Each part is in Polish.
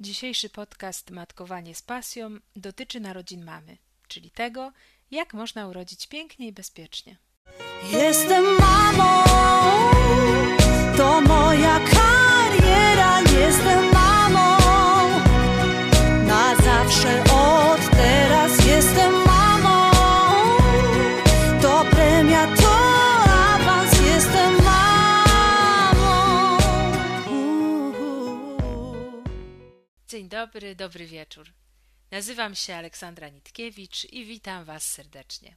Dzisiejszy podcast Matkowanie z pasją dotyczy narodzin mamy, czyli tego, jak można urodzić pięknie i bezpiecznie. Jestem mamą, to moja kariera. Jestem dobry, dobry wieczór. Nazywam się Aleksandra Nitkiewicz i witam Was serdecznie.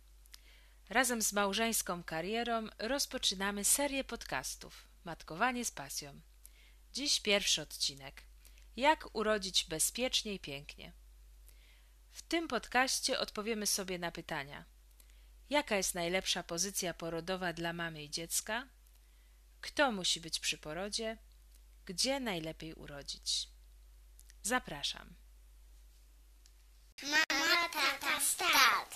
Razem z małżeńską karierą rozpoczynamy serię podcastów Matkowanie z pasją. Dziś pierwszy odcinek. Jak urodzić bezpiecznie i pięknie. W tym podcaście odpowiemy sobie na pytania: jaka jest najlepsza pozycja porodowa dla mamy i dziecka? Kto musi być przy porodzie? Gdzie najlepiej urodzić? Zapraszam. Mama, tata, start.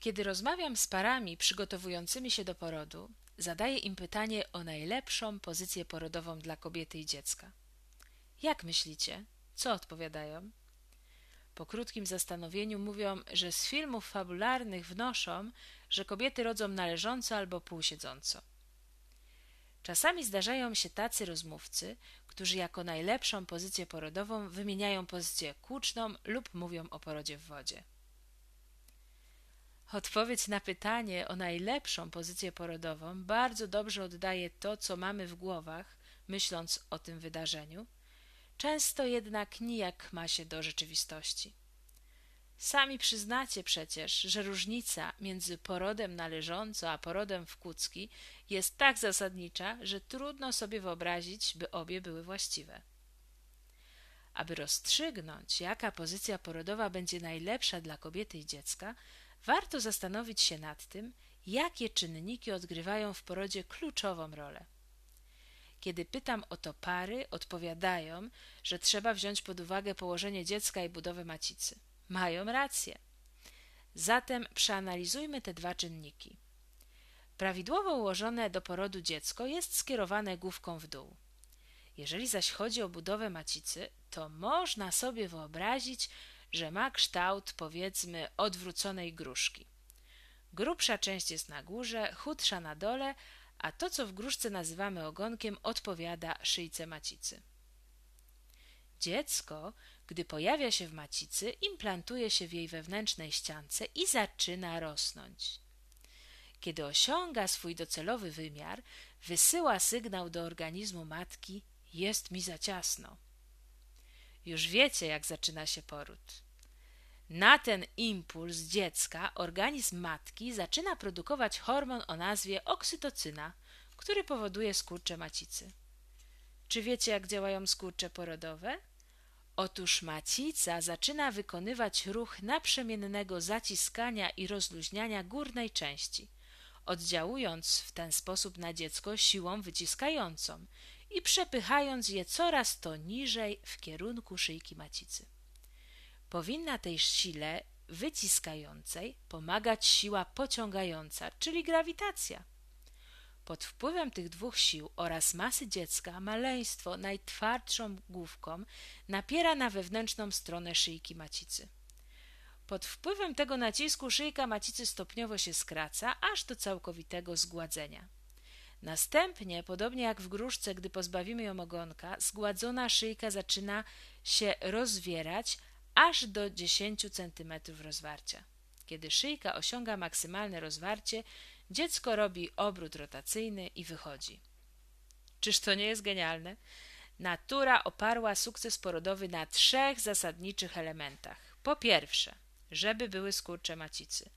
Kiedy rozmawiam z parami przygotowującymi się do porodu, zadaję im pytanie o najlepszą pozycję porodową dla kobiety i dziecka. Jak myślicie? Co odpowiadają? Po krótkim zastanowieniu mówią, że z filmów fabularnych wnoszą, że kobiety rodzą należąco albo półsiedząco. Czasami zdarzają się tacy rozmówcy, którzy jako najlepszą pozycję porodową wymieniają pozycję kłuczną lub mówią o porodzie w wodzie. Odpowiedź na pytanie o najlepszą pozycję porodową bardzo dobrze oddaje to, co mamy w głowach, myśląc o tym wydarzeniu, często jednak nijak ma się do rzeczywistości. Sami przyznacie przecież, że różnica między porodem należąco a porodem w kucki jest tak zasadnicza, że trudno sobie wyobrazić, by obie były właściwe. Aby rozstrzygnąć, jaka pozycja porodowa będzie najlepsza dla kobiety i dziecka, warto zastanowić się nad tym, jakie czynniki odgrywają w porodzie kluczową rolę. Kiedy pytam o to pary, odpowiadają, że trzeba wziąć pod uwagę położenie dziecka i budowę macicy. Mają rację. Zatem przeanalizujmy te dwa czynniki. Prawidłowo ułożone do porodu dziecko jest skierowane główką w dół. Jeżeli zaś chodzi o budowę macicy, to można sobie wyobrazić, że ma kształt, powiedzmy, odwróconej gruszki. Grubsza część jest na górze, chudsza na dole, a to, co w gruszce nazywamy ogonkiem, odpowiada szyjce macicy. Dziecko, gdy pojawia się w macicy, implantuje się w jej wewnętrznej ściance i zaczyna rosnąć. Kiedy osiąga swój docelowy wymiar, wysyła sygnał do organizmu matki: Jest mi za ciasno. Już wiecie, jak zaczyna się poród. Na ten impuls dziecka organizm matki zaczyna produkować hormon o nazwie oksytocyna, który powoduje skurcze macicy. Czy wiecie, jak działają skurcze porodowe? Otóż macica zaczyna wykonywać ruch naprzemiennego zaciskania i rozluźniania górnej części, oddziałując w ten sposób na dziecko siłą wyciskającą i przepychając je coraz to niżej w kierunku szyjki macicy. Powinna tej sile wyciskającej pomagać siła pociągająca, czyli grawitacja. Pod wpływem tych dwóch sił oraz masy dziecka maleństwo najtwardszą główką napiera na wewnętrzną stronę szyjki macicy. Pod wpływem tego nacisku szyjka macicy stopniowo się skraca, aż do całkowitego zgładzenia. Następnie, podobnie jak w gruszce, gdy pozbawimy ją ogonka, zgładzona szyjka zaczyna się rozwierać aż do 10 cm rozwarcia. Kiedy szyjka osiąga maksymalne rozwarcie, dziecko robi obrót rotacyjny i wychodzi. Czyż to nie jest genialne? Natura oparła sukces porodowy na trzech zasadniczych elementach. Po pierwsze, żeby były skurcze macicy.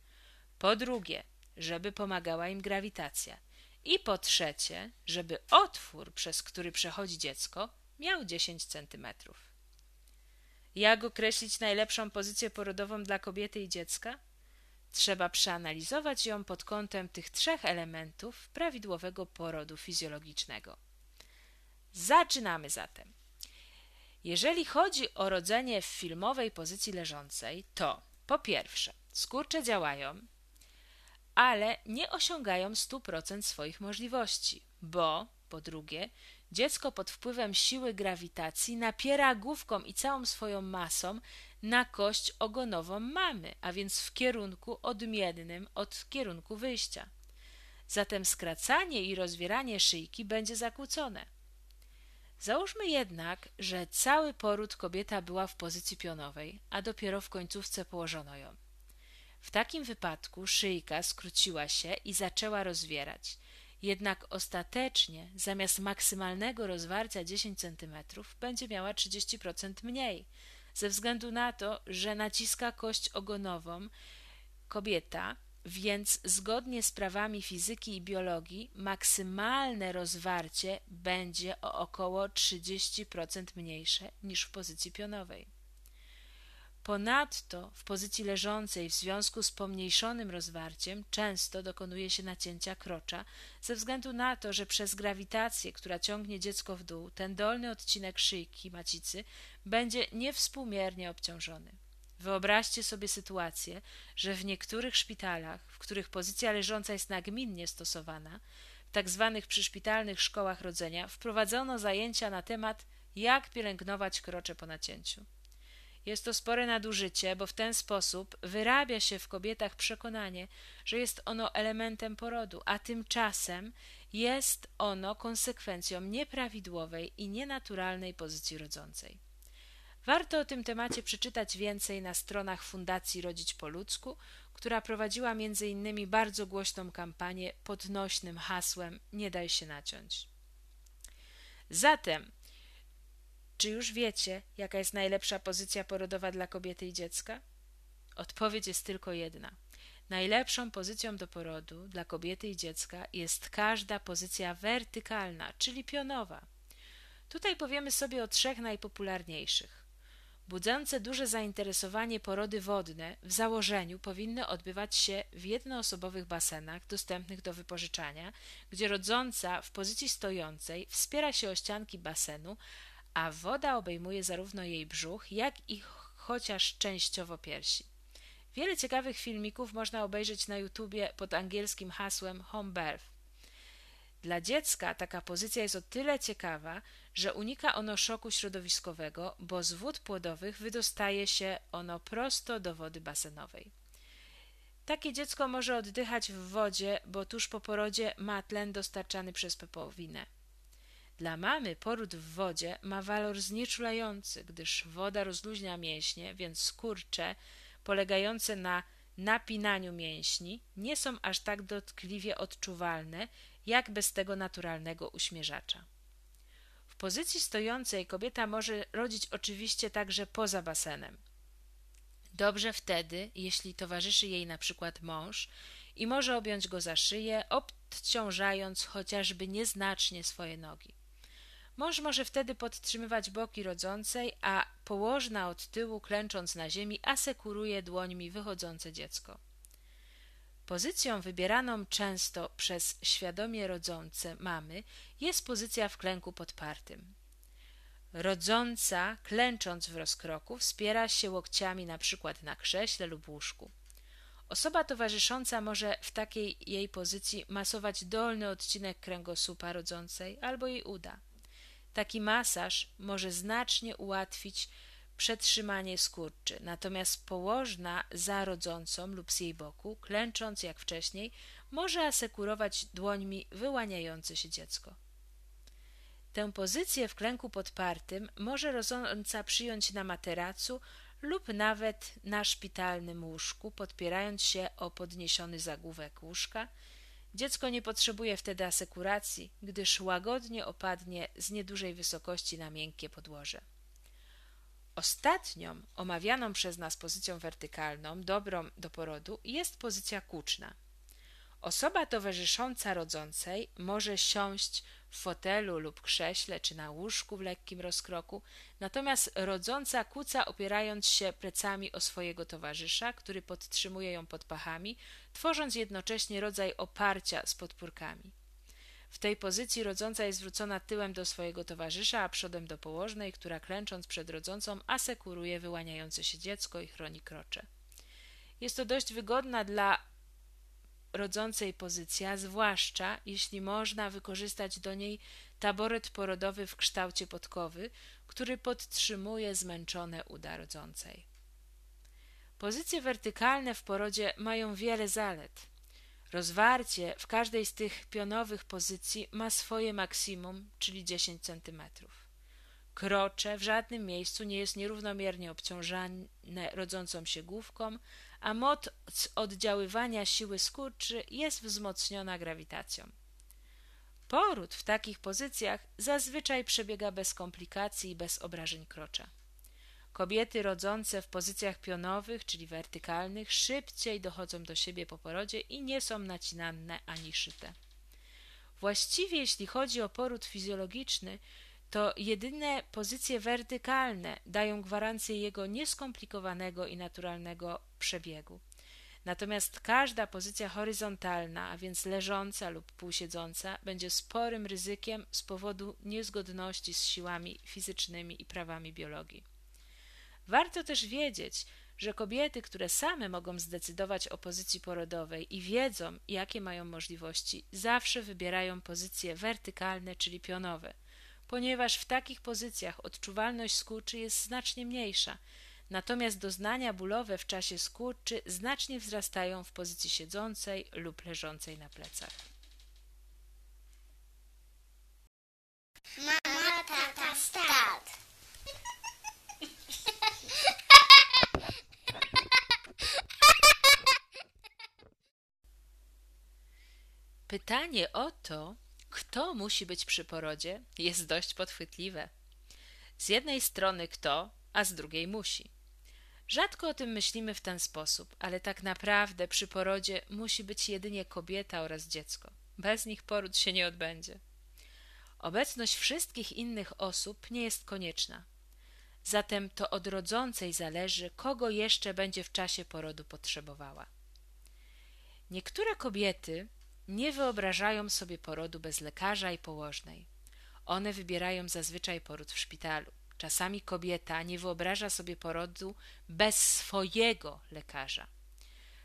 Po drugie, żeby pomagała im grawitacja. I po trzecie, żeby otwór, przez który przechodzi dziecko, miał 10 centymetrów. Jak określić najlepszą pozycję porodową dla kobiety i dziecka? Trzeba przeanalizować ją pod kątem tych trzech elementów prawidłowego porodu fizjologicznego. Zaczynamy zatem. Jeżeli chodzi o rodzenie w filmowej pozycji leżącej, to po pierwsze, skurcze działają, ale nie osiągają 100% swoich możliwości, bo po drugie, dziecko pod wpływem siły grawitacji napiera główką i całą swoją masą na kość ogonową mamy, a więc w kierunku odmiennym od kierunku wyjścia. Zatem skracanie i rozwieranie szyjki będzie zakłócone. Załóżmy jednak, że cały poród kobieta była w pozycji pionowej, a dopiero w końcówce położono ją. W takim wypadku szyjka skróciła się i zaczęła rozwierać. Jednak ostatecznie zamiast maksymalnego rozwarcia 10 cm będzie miała 30% mniej, ze względu na to, że naciska kość ogonową kobieta, więc zgodnie z prawami fizyki i biologii maksymalne rozwarcie będzie o około 30% mniejsze niż w pozycji pionowej. Ponadto w pozycji leżącej w związku z pomniejszonym rozwarciem często dokonuje się nacięcia krocza ze względu na to, że przez grawitację, która ciągnie dziecko w dół, ten dolny odcinek szyjki macicy będzie niewspółmiernie obciążony. Wyobraźcie sobie sytuację, że w niektórych szpitalach, w których pozycja leżąca jest nagminnie stosowana, w tak zwanych przyszpitalnych szkołach rodzenia, wprowadzono zajęcia na temat jak pielęgnować krocze po nacięciu. Jest to spore nadużycie, bo w ten sposób wyrabia się w kobietach przekonanie, że jest ono elementem porodu, a tymczasem jest ono konsekwencją nieprawidłowej i nienaturalnej pozycji rodzącej. Warto o tym temacie przeczytać więcej na stronach Fundacji Rodzić po ludzku, która prowadziła między innymi bardzo głośną kampanię pod nośnym hasłem Nie daj się naciąć. Zatem czy już wiecie, jaka jest najlepsza pozycja porodowa dla kobiety i dziecka? Odpowiedź jest tylko jedna. Najlepszą pozycją do porodu dla kobiety i dziecka jest każda pozycja wertykalna, czyli pionowa. Tutaj powiemy sobie o trzech najpopularniejszych. Budzące duże zainteresowanie porody wodne w założeniu powinny odbywać się w jednoosobowych basenach dostępnych do wypożyczania, gdzie rodząca w pozycji stojącej wspiera się o ścianki basenu, a woda obejmuje zarówno jej brzuch, jak i chociaż częściowo piersi. Wiele ciekawych filmików można obejrzeć na YouTubie pod angielskim hasłem Home Birth. Dla dziecka taka pozycja jest o tyle ciekawa, że unika ono szoku środowiskowego, bo z wód płodowych wydostaje się ono prosto do wody basenowej. Takie dziecko może oddychać w wodzie, bo tuż po porodzie ma tlen dostarczany przez pepowinę. Dla mamy poród w wodzie ma walor znieczulający, gdyż woda rozluźnia mięśnie, więc skurcze polegające na napinaniu mięśni nie są aż tak dotkliwie odczuwalne, jak bez tego naturalnego uśmierzacza. W pozycji stojącej kobieta może rodzić oczywiście także poza basenem. Dobrze wtedy, jeśli towarzyszy jej na przykład mąż i może objąć go za szyję, odciążając chociażby nieznacznie swoje nogi. Mąż może wtedy podtrzymywać boki rodzącej, a położna od tyłu, klęcząc na ziemi, asekuruje dłońmi wychodzące dziecko. Pozycją wybieraną często przez świadomie rodzące mamy jest pozycja w klęku podpartym. Rodząca, klęcząc w rozkroku, wspiera się łokciami na przykład na krześle lub łóżku. Osoba towarzysząca może w takiej jej pozycji masować dolny odcinek kręgosłupa rodzącej albo jej uda. Taki masaż może znacznie ułatwić przetrzymanie skurczy, natomiast położna za rodzącą lub z jej boku, klęcząc jak wcześniej, może asekurować dłońmi wyłaniające się dziecko. Tę pozycję w klęku podpartym może rodząca przyjąć na materacu lub nawet na szpitalnym łóżku, podpierając się o podniesiony zagłówek łóżka, Dziecko nie potrzebuje wtedy asekuracji, gdyż łagodnie opadnie z niedużej wysokości na miękkie podłoże. Ostatnią, omawianą przez nas pozycją wertykalną, dobrą do porodu, jest pozycja kuczna. Osoba towarzysząca rodzącej może siąść w fotelu lub krześle czy na łóżku w lekkim rozkroku, natomiast rodząca kuca opierając się plecami o swojego towarzysza, który podtrzymuje ją pod pachami, tworząc jednocześnie rodzaj oparcia z podpórkami. W tej pozycji rodząca jest zwrócona tyłem do swojego towarzysza, a przodem do położnej, która klęcząc przed rodzącą asekuruje wyłaniające się dziecko i chroni krocze. Jest to dość wygodna dla rodzącej pozycja, zwłaszcza jeśli można wykorzystać do niej taboret porodowy w kształcie podkowy, który podtrzymuje zmęczone uda rodzącej. Pozycje wertykalne w porodzie mają wiele zalet. Rozwarcie w każdej z tych pionowych pozycji ma swoje maksimum, czyli 10 cm. Krocze w żadnym miejscu nie jest nierównomiernie obciążane rodzącą się główką, a moc oddziaływania siły skurczy jest wzmocniona grawitacją. Poród w takich pozycjach zazwyczaj przebiega bez komplikacji i bez obrażeń krocza. Kobiety rodzące w pozycjach pionowych, czyli wertykalnych, szybciej dochodzą do siebie po porodzie i nie są nacinane ani szyte. Właściwie, jeśli chodzi o poród fizjologiczny, to jedyne pozycje wertykalne dają gwarancję jego nieskomplikowanego i naturalnego przebiegu. Natomiast każda pozycja horyzontalna, a więc leżąca lub półsiedząca, będzie sporym ryzykiem z powodu niezgodności z siłami fizycznymi i prawami biologii. Warto też wiedzieć, że kobiety, które same mogą zdecydować o pozycji porodowej i wiedzą, jakie mają możliwości, zawsze wybierają pozycje wertykalne, czyli pionowe, ponieważ w takich pozycjach odczuwalność skurczy jest znacznie mniejsza, natomiast doznania bólowe w czasie skurczy znacznie wzrastają w pozycji siedzącej lub leżącej na plecach. Mama, tata, start. Pytanie o to, kto musi być przy porodzie, jest dość podchwytliwe. Z jednej strony kto, a z drugiej musi. Rzadko o tym myślimy w ten sposób, ale tak naprawdę przy porodzie musi być jedynie kobieta oraz dziecko. Bez nich poród się nie odbędzie. Obecność wszystkich innych osób nie jest konieczna. Zatem to od rodzącej zależy, kogo jeszcze będzie w czasie porodu potrzebowała. Niektóre kobiety nie wyobrażają sobie porodu bez lekarza i położnej. One wybierają zazwyczaj poród w szpitalu. Czasami kobieta nie wyobraża sobie porodu bez swojego lekarza.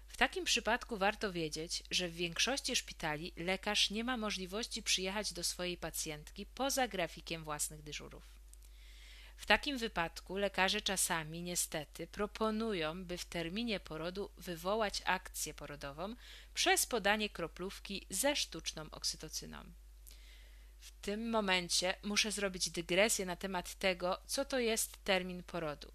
W takim przypadku warto wiedzieć, że w większości szpitali lekarz nie ma możliwości przyjechać do swojej pacjentki poza grafikiem własnych dyżurów. W takim wypadku lekarze czasami niestety proponują, by w terminie porodu wywołać akcję porodową przez podanie kroplówki ze sztuczną oksytocyną. W tym momencie muszę zrobić dygresję na temat tego, co to jest termin porodu.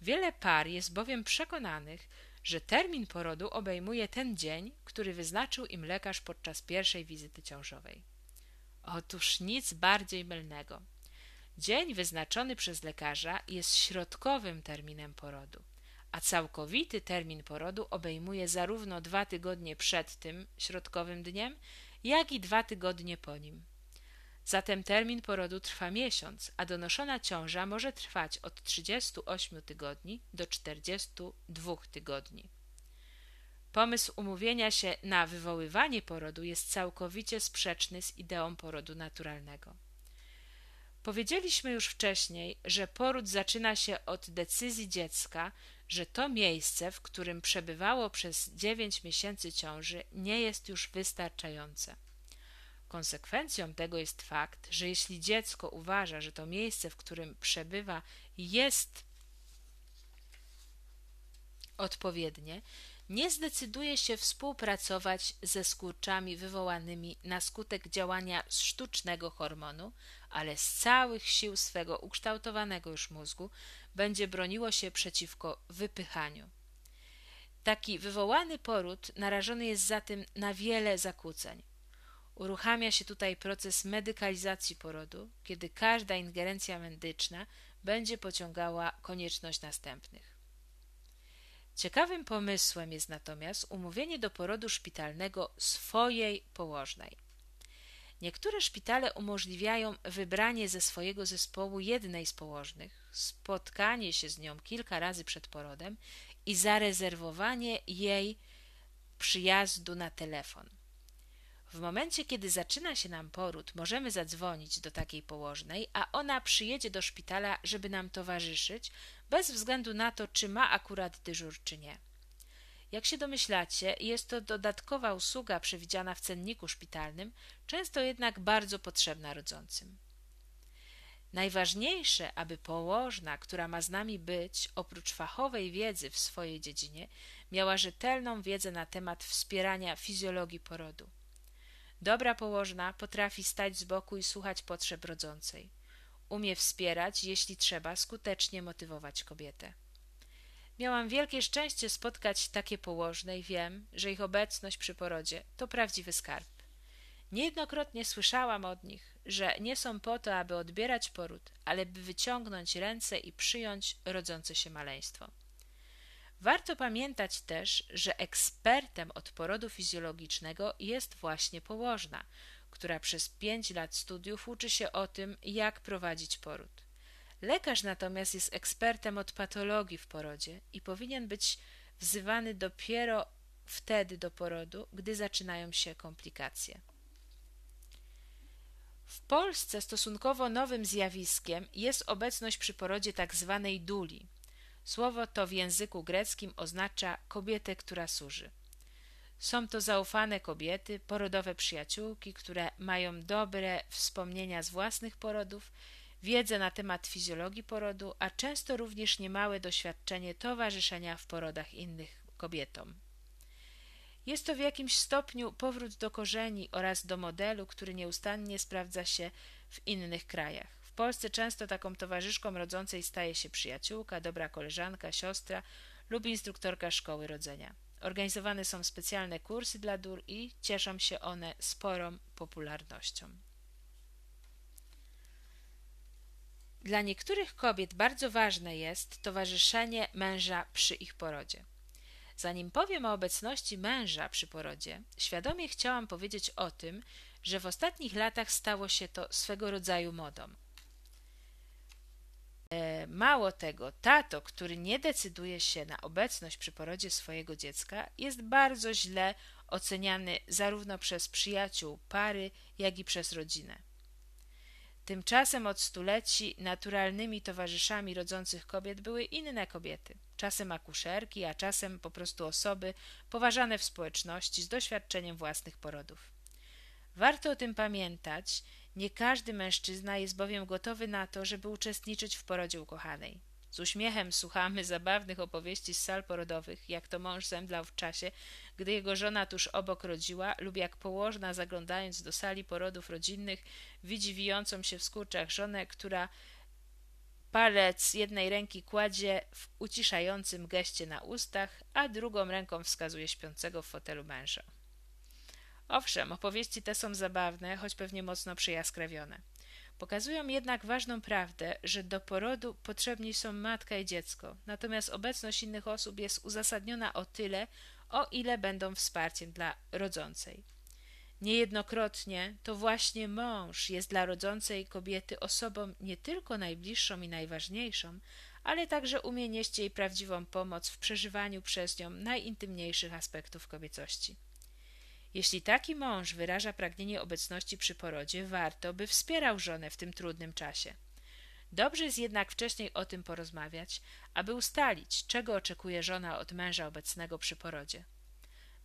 Wiele par jest bowiem przekonanych, że termin porodu obejmuje ten dzień, który wyznaczył im lekarz podczas pierwszej wizyty ciążowej. Otóż nic bardziej mylnego. Dzień wyznaczony przez lekarza jest środkowym terminem porodu, a całkowity termin porodu obejmuje zarówno dwa tygodnie przed tym środkowym dniem, jak i dwa tygodnie po nim. Zatem termin porodu trwa miesiąc, a donoszona ciąża może trwać od 38 tygodni do 42 tygodni. Pomysł umówienia się na wywoływanie porodu jest całkowicie sprzeczny z ideą porodu naturalnego. Powiedzieliśmy już wcześniej, że poród zaczyna się od decyzji dziecka, że to miejsce, w którym przebywało przez dziewięć miesięcy ciąży, nie jest już wystarczające. Konsekwencją tego jest fakt, że jeśli dziecko uważa, że to miejsce, w którym przebywa, jest odpowiednie, nie zdecyduje się współpracować ze skurczami wywołanymi na skutek działania sztucznego hormonu, ale z całych sił swego ukształtowanego już mózgu będzie broniło się przeciwko wypychaniu. Taki wywołany poród narażony jest zatem na wiele zakłóceń. Uruchamia się tutaj proces medykalizacji porodu, kiedy każda ingerencja medyczna będzie pociągała konieczność następnych. Ciekawym pomysłem jest natomiast umówienie do porodu szpitalnego swojej położnej. Niektóre szpitale umożliwiają wybranie ze swojego zespołu jednej z położnych, spotkanie się z nią kilka razy przed porodem i zarezerwowanie jej przyjazdu na telefon. W momencie, kiedy zaczyna się nam poród, możemy zadzwonić do takiej położnej, a ona przyjedzie do szpitala, żeby nam towarzyszyć, bez względu na to, czy ma akurat dyżur, czy nie. Jak się domyślacie, jest to dodatkowa usługa przewidziana w cenniku szpitalnym, często jednak bardzo potrzebna rodzącym. Najważniejsze, aby położna, która ma z nami być, oprócz fachowej wiedzy w swojej dziedzinie, miała rzetelną wiedzę na temat wspierania fizjologii porodu. Dobra położna potrafi stać z boku i słuchać potrzeb rodzącej. Umie wspierać, jeśli trzeba, skutecznie motywować kobietę. Miałam wielkie szczęście spotkać takie położne i wiem, że ich obecność przy porodzie to prawdziwy skarb. Niejednokrotnie słyszałam od nich, że nie są po to, aby odbierać poród, ale by wyciągnąć ręce i przyjąć rodzące się maleństwo. Warto pamiętać też, że ekspertem od porodu fizjologicznego jest właśnie położna, która przez pięć lat studiów uczy się o tym, jak prowadzić poród. Lekarz natomiast jest ekspertem od patologii w porodzie i powinien być wzywany dopiero wtedy do porodu, gdy zaczynają się komplikacje. W Polsce stosunkowo nowym zjawiskiem jest obecność przy porodzie tak zwanej duli. Słowo to w języku greckim oznacza kobietę, która służy. Są to zaufane kobiety, porodowe przyjaciółki, które mają dobre wspomnienia z własnych porodów, wiedzę na temat fizjologii porodu, a często również niemałe doświadczenie towarzyszenia w porodach innych kobietom. Jest to w jakimś stopniu powrót do korzeni oraz do modelu, który nieustannie sprawdza się w innych krajach. W Polsce często taką towarzyszką rodzącej staje się przyjaciółka, dobra koleżanka, siostra lub instruktorka szkoły rodzenia. Organizowane są specjalne kursy dla dur i cieszą się one sporą popularnością. Dla niektórych kobiet bardzo ważne jest towarzyszenie męża przy ich porodzie. Zanim powiem o obecności męża przy porodzie, świadomie chciałam powiedzieć o tym, że w ostatnich latach stało się to swego rodzaju modą. E, mało tego, tato, który nie decyduje się na obecność przy porodzie swojego dziecka, jest bardzo źle oceniany zarówno przez przyjaciół pary, jak i przez rodzinę. Tymczasem od stuleci naturalnymi towarzyszami rodzących kobiet były inne kobiety, czasem akuszerki, a czasem po prostu osoby poważane w społeczności z doświadczeniem własnych porodów. Warto o tym pamiętać, nie każdy mężczyzna jest bowiem gotowy na to, żeby uczestniczyć w porodzie ukochanej. Z uśmiechem słuchamy zabawnych opowieści z sal porodowych, jak to mąż zemdlał w czasie, gdy jego żona tuż obok rodziła, lub jak położna, zaglądając do sali porodów rodzinnych, widzi wijącą się w skurczach żonę, która palec jednej ręki kładzie w uciszającym geście na ustach, a drugą ręką wskazuje śpiącego w fotelu męża. Owszem, opowieści te są zabawne, choć pewnie mocno przyjaskrawione. Pokazują jednak ważną prawdę, że do porodu potrzebni są matka i dziecko, natomiast obecność innych osób jest uzasadniona o tyle, o ile będą wsparciem dla rodzącej. Niejednokrotnie to właśnie mąż jest dla rodzącej kobiety osobą nie tylko najbliższą i najważniejszą, ale także umie nieść jej prawdziwą pomoc w przeżywaniu przez nią najintymniejszych aspektów kobiecości. Jeśli taki mąż wyraża pragnienie obecności przy porodzie, warto, by wspierał żonę w tym trudnym czasie. Dobrze jest jednak wcześniej o tym porozmawiać, aby ustalić, czego oczekuje żona od męża obecnego przy porodzie.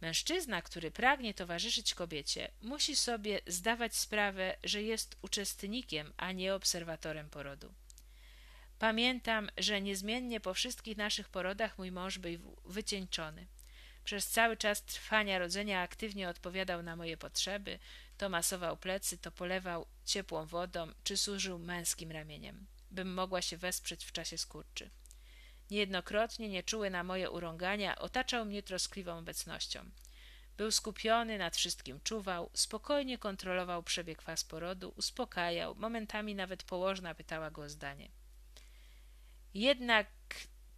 Mężczyzna, który pragnie towarzyszyć kobiecie, musi sobie zdawać sprawę, że jest uczestnikiem, a nie obserwatorem porodu. Pamiętam, że niezmiennie po wszystkich naszych porodach mój mąż był wycieńczony. Przez cały czas trwania rodzenia aktywnie odpowiadał na moje potrzeby, to masował plecy, to polewał ciepłą wodą, czy służył męskim ramieniem, bym mogła się wesprzeć w czasie skurczy. Niejednokrotnie, nieczuły na moje urągania, otaczał mnie troskliwą obecnością. Był skupiony, nad wszystkim czuwał, spokojnie kontrolował przebieg faz porodu, uspokajał, momentami nawet położna pytała go o zdanie. Jednak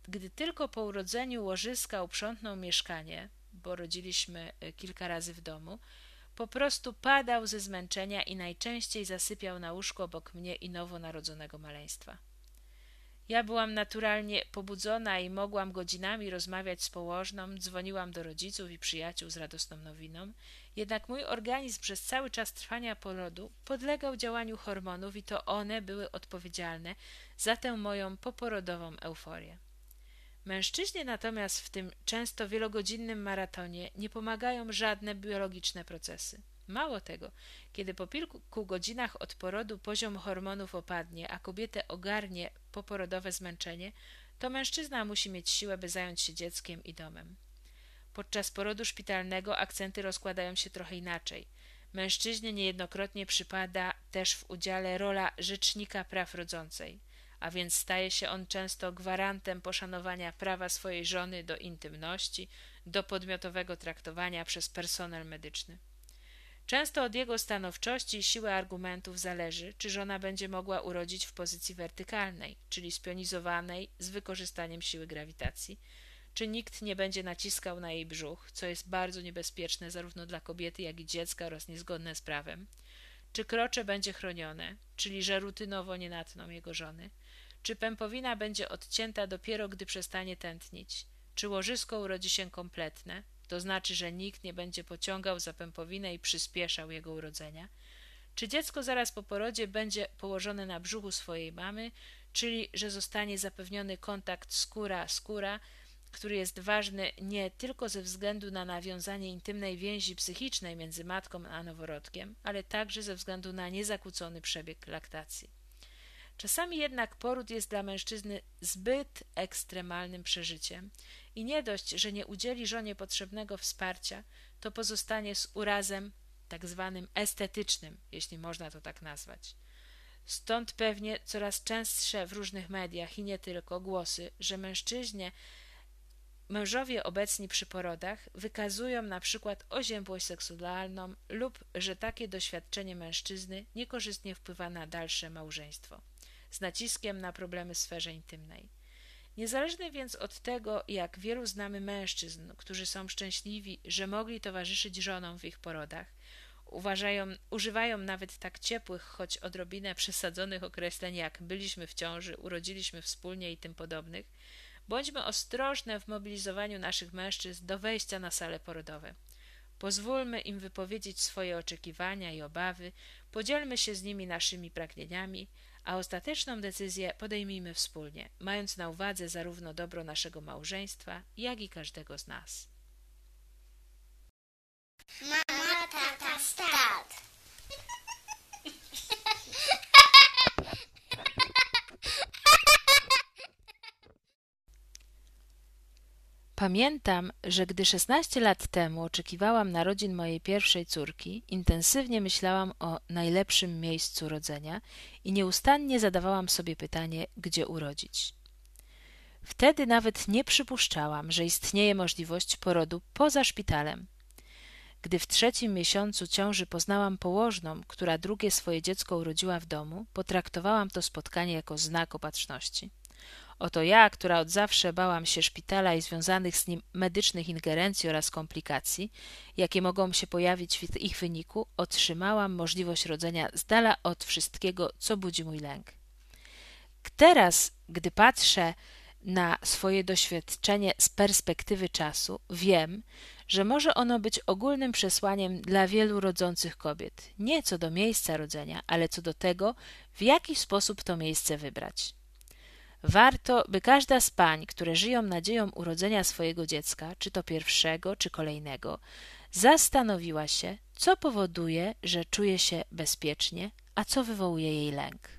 gdy tylko po urodzeniu łożyska uprzątnął mieszkanie, bo rodziliśmy e, kilka razy w domu, po prostu padał ze zmęczenia i najczęściej zasypiał na łóżku obok mnie i nowonarodzonego maleństwa. Ja byłam naturalnie pobudzona i mogłam godzinami rozmawiać z położną, dzwoniłam do rodziców i przyjaciół z radosną nowiną, jednak mój organizm przez cały czas trwania porodu podlegał działaniu hormonów i to one były odpowiedzialne za tę moją poporodową euforię. Mężczyźnie natomiast w tym często wielogodzinnym maratonie nie pomagają żadne biologiczne procesy. Mało tego, kiedy po kilku godzinach od porodu poziom hormonów opadnie, a kobietę ogarnie poporodowe zmęczenie, to mężczyzna musi mieć siłę, by zająć się dzieckiem i domem. Podczas porodu szpitalnego akcenty rozkładają się trochę inaczej. Mężczyźnie niejednokrotnie przypada też w udziale rola rzecznika praw rodzącej, a więc staje się on często gwarantem poszanowania prawa swojej żony do intymności, do podmiotowego traktowania przez personel medyczny. Często od jego stanowczości i siły argumentów zależy, czy żona będzie mogła urodzić w pozycji wertykalnej, czyli spionizowanej z wykorzystaniem siły grawitacji, czy nikt nie będzie naciskał na jej brzuch, co jest bardzo niebezpieczne zarówno dla kobiety, jak i dziecka oraz niezgodne z prawem, czy krocze będzie chronione, czyli że rutynowo nie natną jego żony, czy pępowina będzie odcięta dopiero gdy przestanie tętnić, czy łożysko urodzi się kompletne, to znaczy, że nikt nie będzie pociągał za pępowinę i przyspieszał jego urodzenia, czy dziecko zaraz po porodzie będzie położone na brzuchu swojej mamy, czyli że zostanie zapewniony kontakt skóra-skóra, który jest ważny nie tylko ze względu na nawiązanie intymnej więzi psychicznej między matką a noworodkiem, ale także ze względu na niezakłócony przebieg laktacji. Czasami jednak poród jest dla mężczyzny zbyt ekstremalnym przeżyciem i nie dość, że nie udzieli żonie potrzebnego wsparcia, to pozostanie z urazem tak zwanym estetycznym, jeśli można to tak nazwać. Stąd pewnie coraz częstsze w różnych mediach i nie tylko głosy, że mężczyźnie Mężowie obecni przy porodach wykazują na przykład oziębłość seksualną lub że takie doświadczenie mężczyzny niekorzystnie wpływa na dalsze małżeństwo, z naciskiem na problemy w sferze intymnej. Niezależnie więc od tego, jak wielu znamy mężczyzn, którzy są szczęśliwi, że mogli towarzyszyć żonom w ich porodach, uważają, używają nawet tak ciepłych, choć odrobinę przesadzonych określeń jak byliśmy w ciąży, urodziliśmy wspólnie i tym podobnych, Bądźmy ostrożne w mobilizowaniu naszych mężczyzn do wejścia na sale porodowe. Pozwólmy im wypowiedzieć swoje oczekiwania i obawy, podzielmy się z nimi naszymi pragnieniami, a ostateczną decyzję podejmijmy wspólnie, mając na uwadze zarówno dobro naszego małżeństwa, jak i każdego z nas. Mama, tata, start. Pamiętam, że gdy szesnaście lat temu oczekiwałam narodzin mojej pierwszej córki, intensywnie myślałam o najlepszym miejscu rodzenia i nieustannie zadawałam sobie pytanie, gdzie urodzić. Wtedy nawet nie przypuszczałam, że istnieje możliwość porodu poza szpitalem. Gdy w trzecim miesiącu ciąży poznałam położną, która drugie swoje dziecko urodziła w domu, potraktowałam to spotkanie jako znak opatrzności. Oto ja, która od zawsze bałam się szpitala i związanych z nim medycznych ingerencji oraz komplikacji, jakie mogą się pojawić w ich wyniku, otrzymałam możliwość rodzenia z dala od wszystkiego, co budzi mój lęk. Teraz, gdy patrzę na swoje doświadczenie z perspektywy czasu, wiem, że może ono być ogólnym przesłaniem dla wielu rodzących kobiet, nie co do miejsca rodzenia, ale co do tego, w jaki sposób to miejsce wybrać. Warto, by każda z pań, które żyją nadzieją urodzenia swojego dziecka, czy to pierwszego, czy kolejnego, zastanowiła się, co powoduje, że czuje się bezpiecznie, a co wywołuje jej lęk.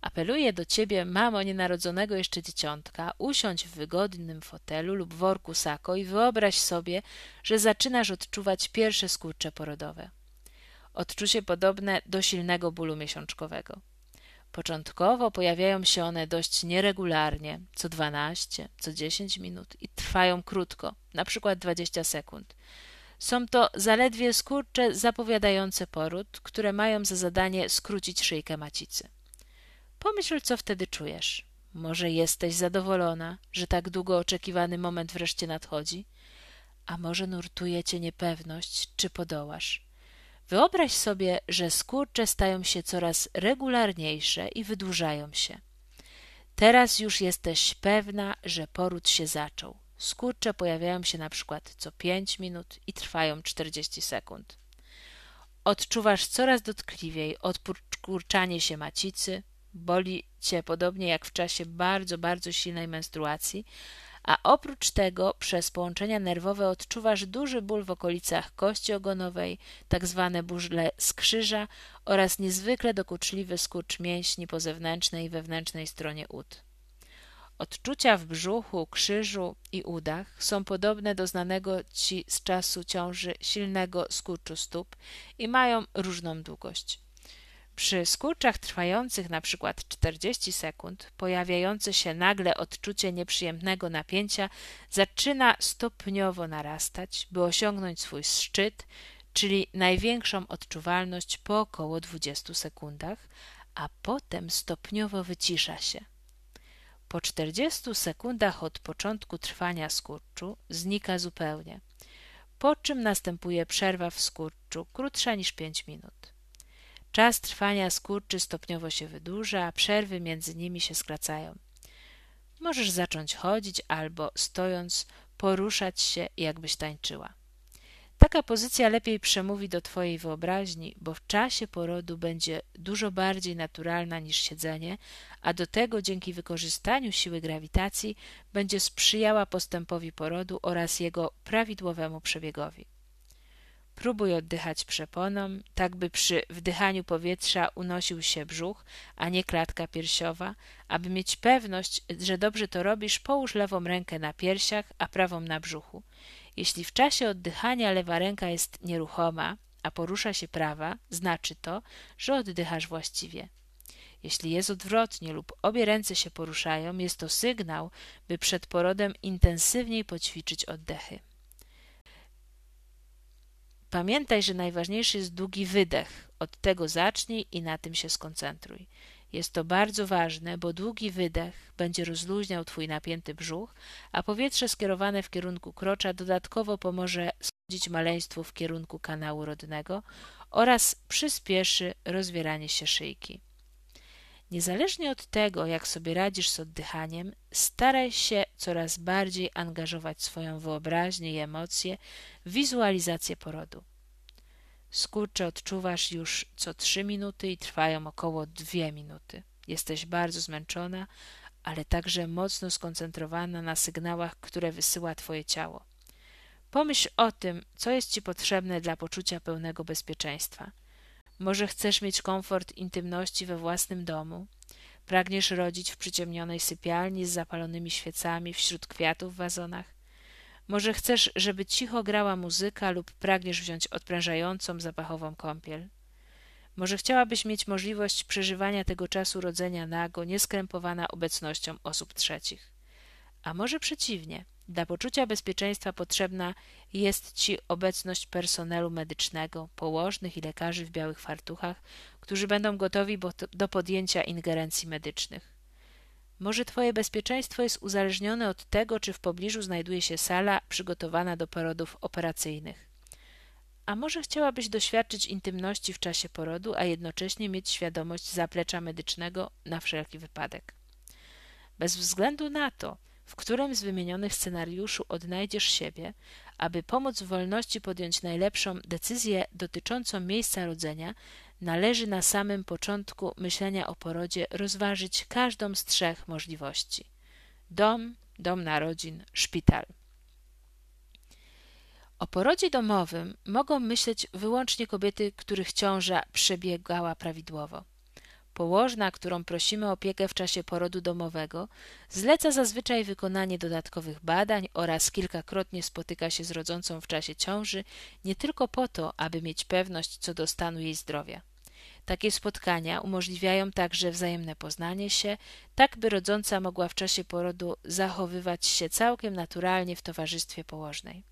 Apeluję do ciebie, mamo nienarodzonego jeszcze dzieciątka, usiądź w wygodnym fotelu lub worku sako i wyobraź sobie, że zaczynasz odczuwać pierwsze skurcze porodowe. Odczucie podobne do silnego bólu miesiączkowego. Początkowo pojawiają się one dość nieregularnie, co dwanaście, co dziesięć minut i trwają krótko, na przykład dwadzieścia sekund. Są to zaledwie skurcze zapowiadające poród, które mają za zadanie skrócić szyjkę macicy. Pomyśl, co wtedy czujesz. Może jesteś zadowolona, że tak długo oczekiwany moment wreszcie nadchodzi, a może nurtuje cię niepewność, czy podołasz. Wyobraź sobie, że skurcze stają się coraz regularniejsze i wydłużają się. Teraz już jesteś pewna, że poród się zaczął. Skurcze pojawiają się na przykład co pięć minut i trwają czterdzieści sekund. Odczuwasz coraz dotkliwiej odkurczanie się macicy, boli cię podobnie jak w czasie bardzo, bardzo silnej menstruacji, a oprócz tego przez połączenia nerwowe odczuwasz duży ból w okolicach kości ogonowej, tak zwane bóle skrzyża oraz niezwykle dokuczliwy skurcz mięśni po zewnętrznej i wewnętrznej stronie ud. Odczucia w brzuchu, krzyżu i udach są podobne do znanego ci z czasu ciąży silnego skurczu stóp i mają różną długość. Przy skurczach trwających na przykład 40 sekund, pojawiające się nagle odczucie nieprzyjemnego napięcia zaczyna stopniowo narastać, by osiągnąć swój szczyt, czyli największą odczuwalność po około 20 sekundach, a potem stopniowo wycisza się. Po 40 sekundach od początku trwania skurczu znika zupełnie, po czym następuje przerwa w skurczu krótsza niż 5 minut. Czas trwania skurczy stopniowo się wydłuża, a przerwy między nimi się skracają. Możesz zacząć chodzić albo stojąc poruszać się, jakbyś tańczyła. Taka pozycja lepiej przemówi do Twojej wyobraźni, bo w czasie porodu będzie dużo bardziej naturalna niż siedzenie, a do tego dzięki wykorzystaniu siły grawitacji będzie sprzyjała postępowi porodu oraz jego prawidłowemu przebiegowi. Próbuj oddychać przeponą, tak by przy wdychaniu powietrza unosił się brzuch, a nie klatka piersiowa. Aby mieć pewność, że dobrze to robisz, połóż lewą rękę na piersiach, a prawą na brzuchu. Jeśli w czasie oddychania lewa ręka jest nieruchoma, a porusza się prawa, znaczy to, że oddychasz właściwie. Jeśli jest odwrotnie lub obie ręce się poruszają, jest to sygnał, by przed porodem intensywniej poćwiczyć oddechy. Pamiętaj, że najważniejszy jest długi wydech. Od tego zacznij i na tym się skoncentruj. Jest to bardzo ważne, bo długi wydech będzie rozluźniał Twój napięty brzuch, a powietrze skierowane w kierunku krocza dodatkowo pomoże schodzić maleństwu w kierunku kanału rodnego oraz przyspieszy rozwieranie się szyjki. Niezależnie od tego, jak sobie radzisz z oddychaniem, staraj się coraz bardziej angażować swoją wyobraźnię i emocje w wizualizację porodu. Skurcze odczuwasz już co trzy minuty i trwają około dwie minuty. Jesteś bardzo zmęczona, ale także mocno skoncentrowana na sygnałach, które wysyła Twoje ciało. Pomyśl o tym, co jest Ci potrzebne dla poczucia pełnego bezpieczeństwa – może chcesz mieć komfort intymności we własnym domu? Pragniesz rodzić w przyciemnionej sypialni z zapalonymi świecami wśród kwiatów w wazonach? Może chcesz, żeby cicho grała muzyka lub pragniesz wziąć odprężającą, zapachową kąpiel? Może chciałabyś mieć możliwość przeżywania tego czasu rodzenia nago, nieskrępowana obecnością osób trzecich? A może przeciwnie – dla poczucia bezpieczeństwa potrzebna jest Ci obecność personelu medycznego, położnych i lekarzy w białych fartuchach, którzy będą gotowi do podjęcia ingerencji medycznych. Może Twoje bezpieczeństwo jest uzależnione od tego, czy w pobliżu znajduje się sala przygotowana do porodów operacyjnych. A może chciałabyś doświadczyć intymności w czasie porodu, a jednocześnie mieć świadomość zaplecza medycznego na wszelki wypadek. Bez względu na to, w którym z wymienionych scenariuszu odnajdziesz siebie, aby pomóc w wolności podjąć najlepszą decyzję dotyczącą miejsca rodzenia, należy na samym początku myślenia o porodzie rozważyć każdą z trzech możliwości: dom, dom narodzin, szpital. O porodzie domowym mogą myśleć wyłącznie kobiety, których ciąża przebiegała prawidłowo. Położna, którą prosimy o opiekę w czasie porodu domowego, zleca zazwyczaj wykonanie dodatkowych badań oraz kilkakrotnie spotyka się z rodzącą w czasie ciąży, nie tylko po to, aby mieć pewność co do stanu jej zdrowia. Takie spotkania umożliwiają także wzajemne poznanie się, tak by rodząca mogła w czasie porodu zachowywać się całkiem naturalnie w towarzystwie położnej.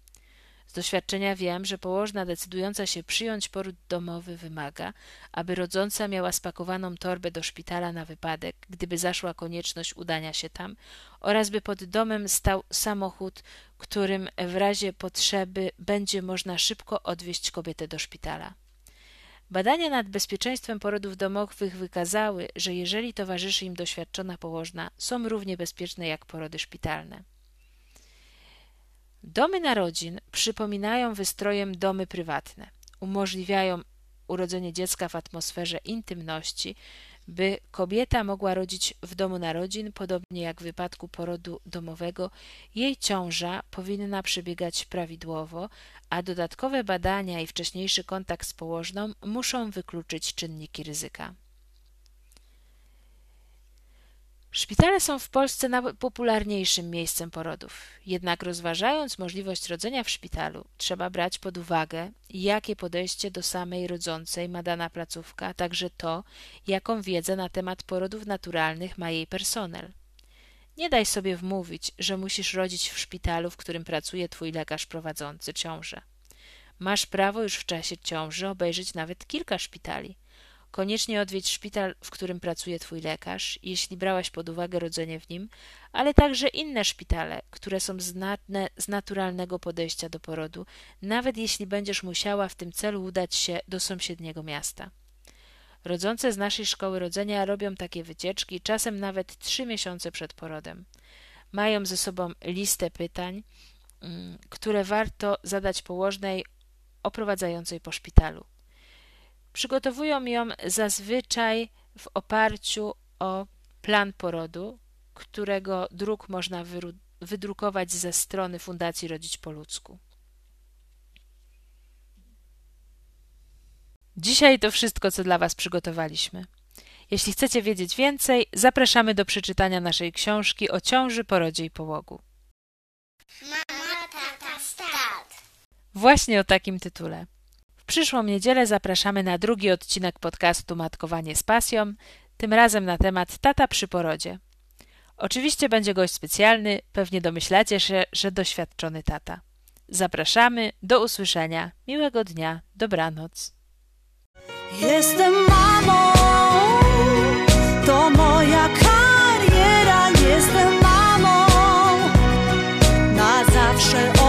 Z doświadczenia wiem, że położna decydująca się przyjąć poród domowy wymaga, aby rodząca miała spakowaną torbę do szpitala na wypadek, gdyby zaszła konieczność udania się tam, oraz by pod domem stał samochód, którym w razie potrzeby będzie można szybko odwieźć kobietę do szpitala. Badania nad bezpieczeństwem porodów domowych wykazały, że jeżeli towarzyszy im doświadczona położna, są równie bezpieczne jak porody szpitalne. Domy narodzin przypominają wystrojem domy prywatne. Umożliwiają urodzenie dziecka w atmosferze intymności, by kobieta mogła rodzić w domu narodzin, podobnie jak w wypadku porodu domowego, jej ciąża powinna przebiegać prawidłowo, a dodatkowe badania i wcześniejszy kontakt z położną muszą wykluczyć czynniki ryzyka. Szpitale są w Polsce najpopularniejszym miejscem porodów. Jednak rozważając możliwość rodzenia w szpitalu, trzeba brać pod uwagę, jakie podejście do samej rodzącej ma dana placówka, a także to, jaką wiedzę na temat porodów naturalnych ma jej personel. Nie daj sobie wmówić, że musisz rodzić w szpitalu, w którym pracuje twój lekarz prowadzący ciążę. Masz prawo już w czasie ciąży obejrzeć nawet kilka szpitali. Koniecznie odwiedź szpital, w którym pracuje Twój lekarz, jeśli brałaś pod uwagę rodzenie w nim, ale także inne szpitale, które są znane z naturalnego podejścia do porodu, nawet jeśli będziesz musiała w tym celu udać się do sąsiedniego miasta. Rodzące z naszej szkoły rodzenia robią takie wycieczki, czasem nawet trzy miesiące przed porodem. Mają ze sobą listę pytań, mm, które warto zadać położnej oprowadzającej po szpitalu. Przygotowują ją zazwyczaj w oparciu o plan porodu, którego druk można wydrukować ze strony Fundacji Rodzić po ludzku. Dzisiaj to wszystko, co dla Was przygotowaliśmy. Jeśli chcecie wiedzieć więcej, zapraszamy do przeczytania naszej książki o ciąży, porodzie i połogu. Mama, tata, start. Właśnie o takim tytule. Przyszłą niedzielę zapraszamy na drugi odcinek podcastu Matkowanie z Pasją, tym razem na temat Tata przy porodzie. Oczywiście będzie gość specjalny, pewnie domyślacie się, że doświadczony tata. Zapraszamy, do usłyszenia, miłego dnia, dobranoc. Jestem mamą, to moja kariera, jestem mamą, na zawsze.